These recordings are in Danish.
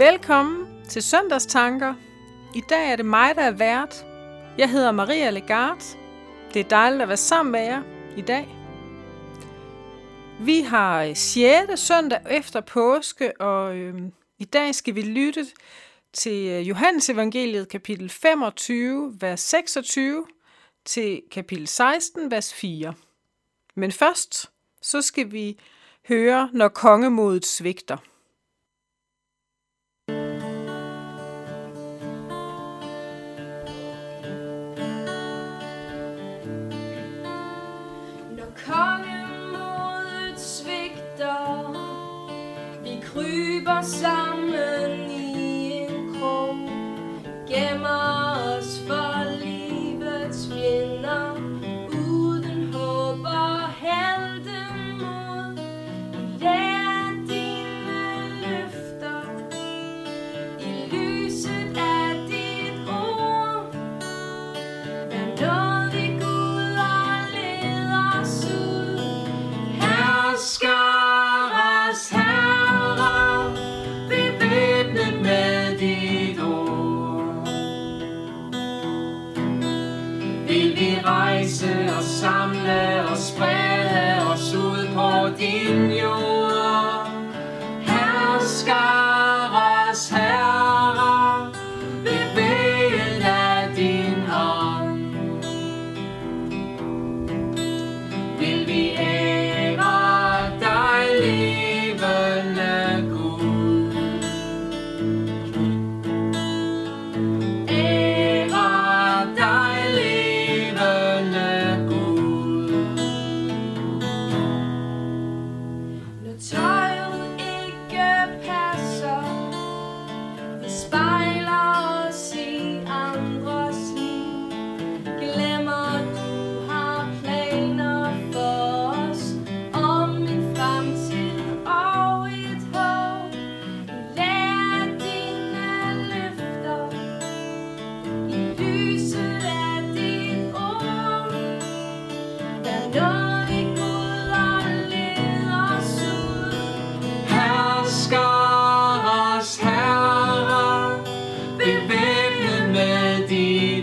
Velkommen til Søndagstanker. I dag er det mig, der er vært. Jeg hedder Maria Legard. Det er dejligt at være sammen med jer i dag. Vi har øh, 6. søndag efter påske, og øh, i dag skal vi lytte til øh, Johannes evangeliet kapitel 25, vers 26 til kapitel 16, vers 4. Men først, så skal vi høre, når kongemodet svigter. Vi kryber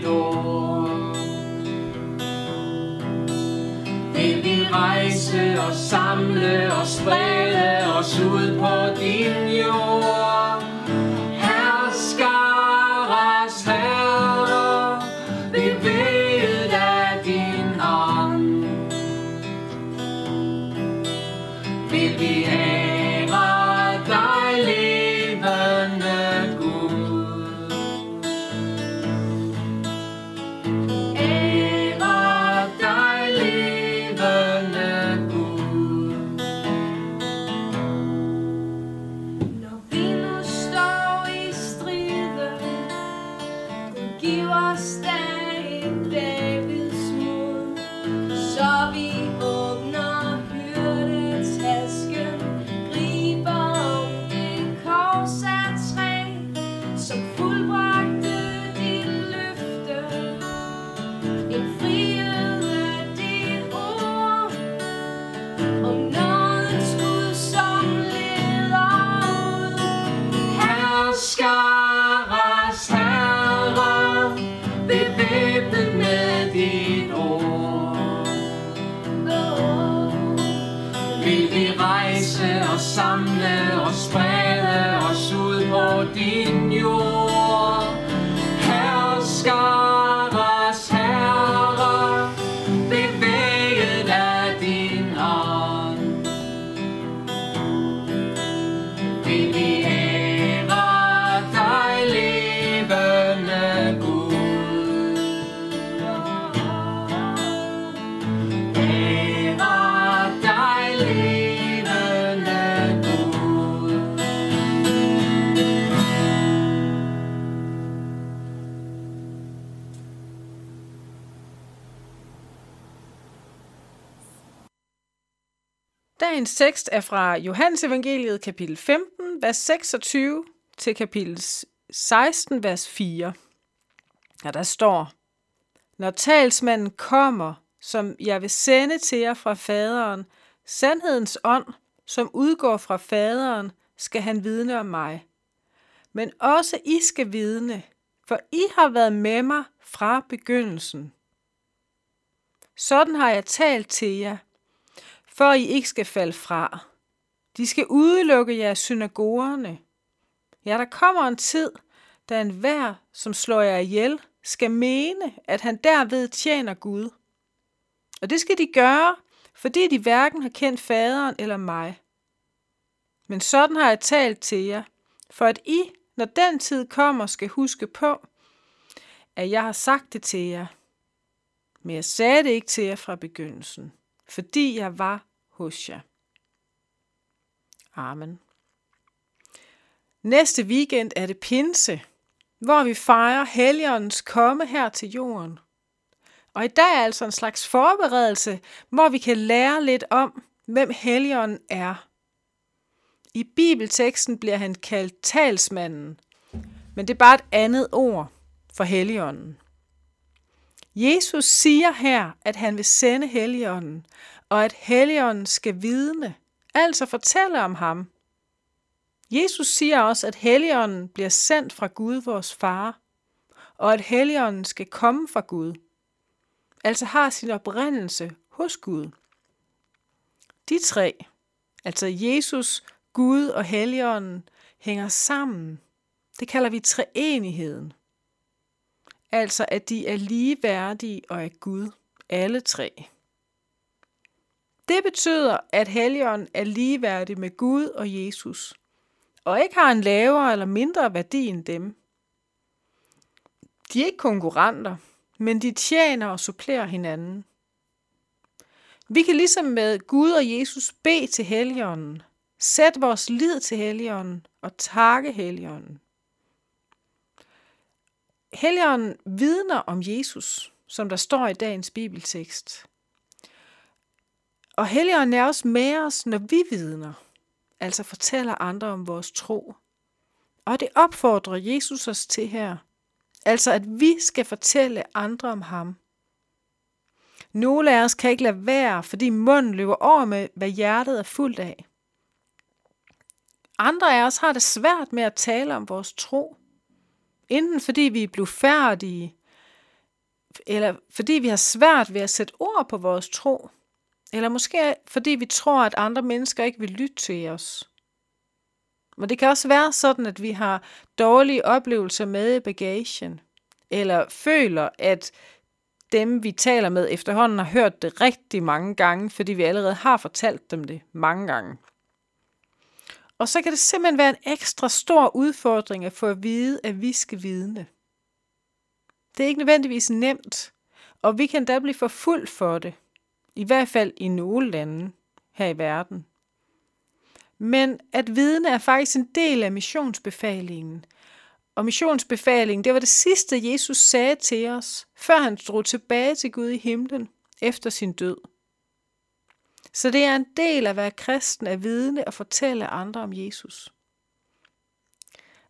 dit. Vil vi rejse og samle og sprede os ud på din jord. Sprede os ud på din jord. Dagens tekst er fra Johannes evangeliet kapitel 15, vers 26 til kapitel 16, vers 4. Og der står, Når talsmanden kommer, som jeg vil sende til jer fra faderen, sandhedens ånd, som udgår fra faderen, skal han vidne om mig. men også I skal vidne, for I har været med mig fra begyndelsen. Sådan har jeg talt til jer, for I ikke skal falde fra. De skal udelukke jer synagogerne. Ja, der kommer en tid, da enhver, som slår jer ihjel, skal mene, at han derved tjener Gud. Og det skal de gøre, fordi de hverken har kendt faderen eller mig. Men sådan har jeg talt til jer, for at I, når den tid kommer, skal huske på, at jeg har sagt det til jer. Men jeg sagde det ikke til jer fra begyndelsen, fordi jeg var hos jer. Amen. Næste weekend er det pinse, hvor vi fejrer Helligåndens komme her til jorden. Og i dag er altså en slags forberedelse, hvor vi kan lære lidt om, hvem Helligånden er. I bibelteksten bliver han kaldt talsmanden, men det er bare et andet ord for Helligånden. Jesus siger her, at han vil sende Helligånden, og at Helligånden skal vidne, altså fortælle om ham. Jesus siger også, at Helligånden bliver sendt fra Gud, vores far, og at Helligånden skal komme fra Gud, altså har sin oprindelse hos Gud. De tre, altså Jesus, Gud og Helligånden, hænger sammen. Det kalder vi treenigheden. Altså at de er ligeværdige og er Gud, alle tre. Det betyder, at Helligånden er ligeværdig med Gud og Jesus, og ikke har en lavere eller mindre værdi end dem. De er ikke konkurrenter, men de tjener og supplerer hinanden. Vi kan ligesom med Gud og Jesus bede til Helligånden, sætte vores lid til Helligånden og takke Helligånden. Helligånden vidner om Jesus, som der står i dagens bibeltekst. Og Helligånden er også med os, når vi vidner, altså fortæller andre om vores tro. Og det opfordrer Jesus os til her, altså at vi skal fortælle andre om ham. Nogle af os kan ikke lade være, fordi munden løber over med, hvad hjertet er fuldt af. Andre af os har det svært med at tale om vores tro. Enten fordi vi er blevet færdige, eller fordi vi har svært ved at sætte ord på vores tro. Eller måske fordi vi tror, at andre mennesker ikke vil lytte til os. Men det kan også være sådan, at vi har dårlige oplevelser med i bagagen. Eller føler, at dem, vi taler med efterhånden, har hørt det rigtig mange gange, fordi vi allerede har fortalt dem det mange gange. Og så kan det simpelthen være en ekstra stor udfordring at få at vide, at vi skal vidne. Det er ikke nødvendigvis nemt, og vi kan da blive for fuld for det. I hvert fald i nogle lande her i verden. Men at vidne er faktisk en del af missionsbefalingen. Og missionsbefalingen, det var det sidste, Jesus sagde til os, før han drog tilbage til Gud i himlen efter sin død. Så det er en del af at være kristen at vidne og fortælle andre om Jesus.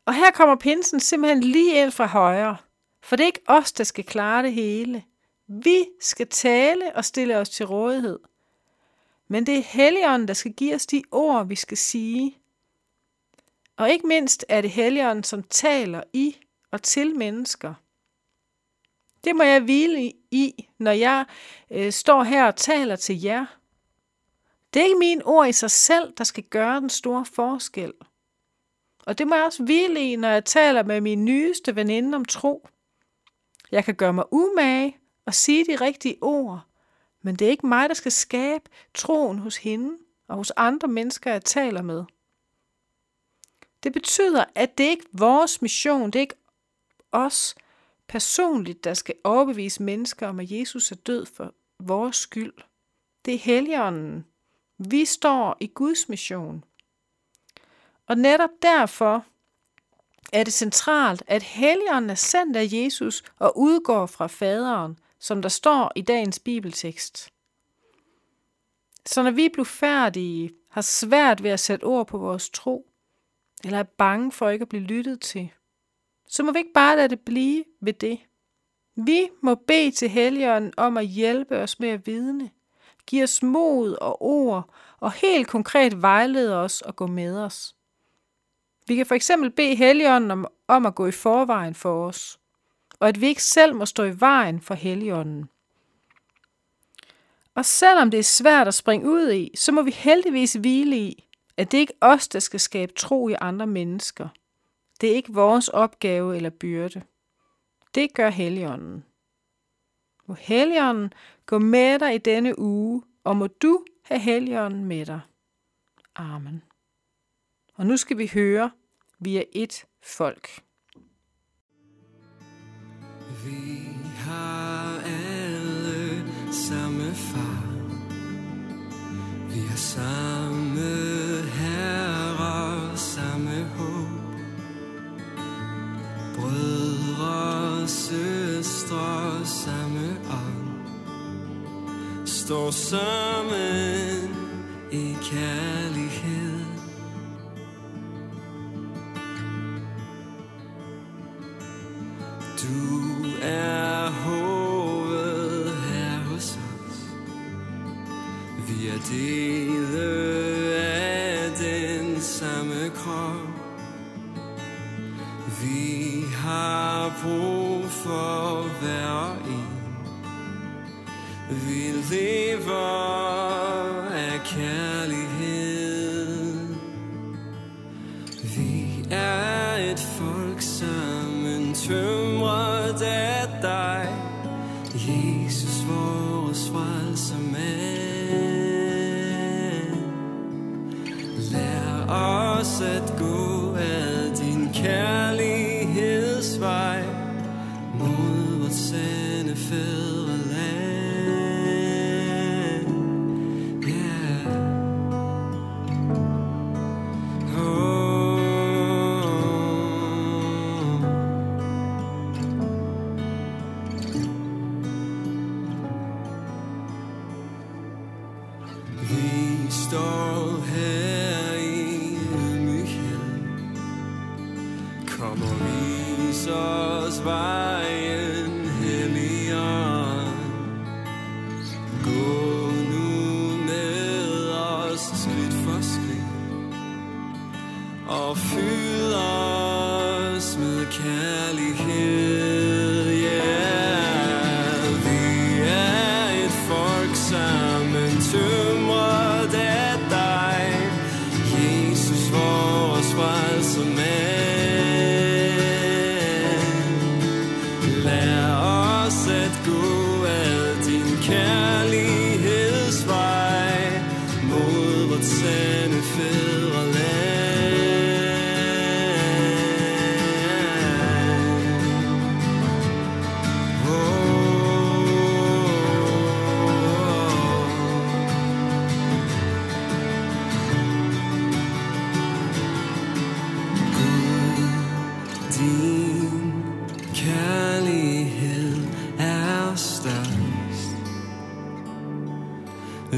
Og her kommer pinsen simpelthen lige ind fra højre, for det er ikke os, der skal klare det hele. Vi skal tale og stille os til rådighed. Men det er Helligånden, der skal give os de ord, vi skal sige. Og ikke mindst er det Helligånden, som taler i og til mennesker. Det må jeg hvile i, når jeg øh, står her og taler til jer. Det er ikke mine ord i sig selv, der skal gøre den store forskel. Og det må jeg også hvile i, når jeg taler med min nyeste veninde om tro. Jeg kan gøre mig umage og sige de rigtige ord, men det er ikke mig, der skal skabe troen hos hende og hos andre mennesker, jeg taler med. Det betyder, at det ikke er vores mission, det er ikke os personligt, der skal overbevise mennesker om, at Jesus er død for vores skyld. Det er Helligånden. Vi står i Guds mission. Og netop derfor er det centralt, at Helligånden er sendt af Jesus og udgår fra faderen, som der står i dagens bibeltekst. Så når vi bliver færdige, har svært ved at sætte ord på vores tro, eller er bange for ikke at blive lyttet til, så må vi ikke bare lade det blive ved det. Vi må bede til Helligånden om at hjælpe os med at vidne, give os mod og ord, og helt konkret vejlede os og gå med os. Vi kan for eksempel bede Helligånden om, om at gå i forvejen for os, og at vi ikke selv må stå i vejen for Helligånden. Og selvom det er svært at springe ud i, så må vi heldigvis hvile i, at det ikke er os, der skal skabe tro i andre mennesker. Det er ikke vores opgave eller byrde. Det gør Helligånden. Må Helligånden gå med dig i denne uge, og må du have Helligånden med dig. Amen. Og nu skal vi høre, vi er et folk. Vi har alle samme far. Vi har samme herre, samme håb. Brødre, søstre, samme ånd. Står sammen i kærlighed. Du Vi er et folk sammen tømret af dig. Jesus vores frelser mand Lær os at gå og fyld os med kærlighed. Yeah. Vi er et folk sammen tømret af dig, Jesus vores frelsermand. Lad os at gå ad din kærlighed.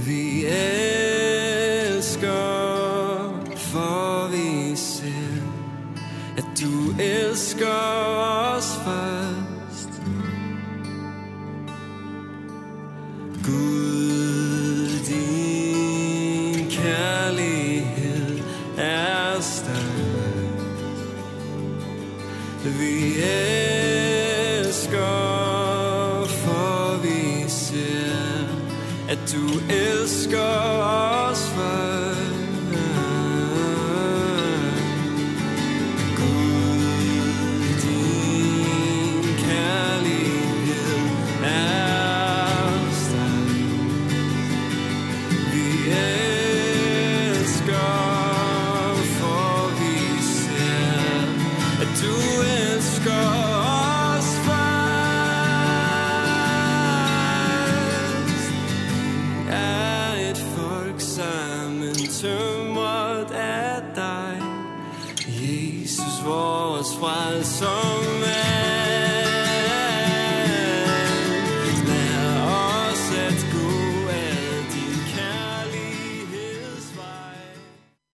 Vi elsker, for vi ser, at du elsker os først. Gud, din kærlighed er størst. Vi elsker, at du elsker os først. Gud,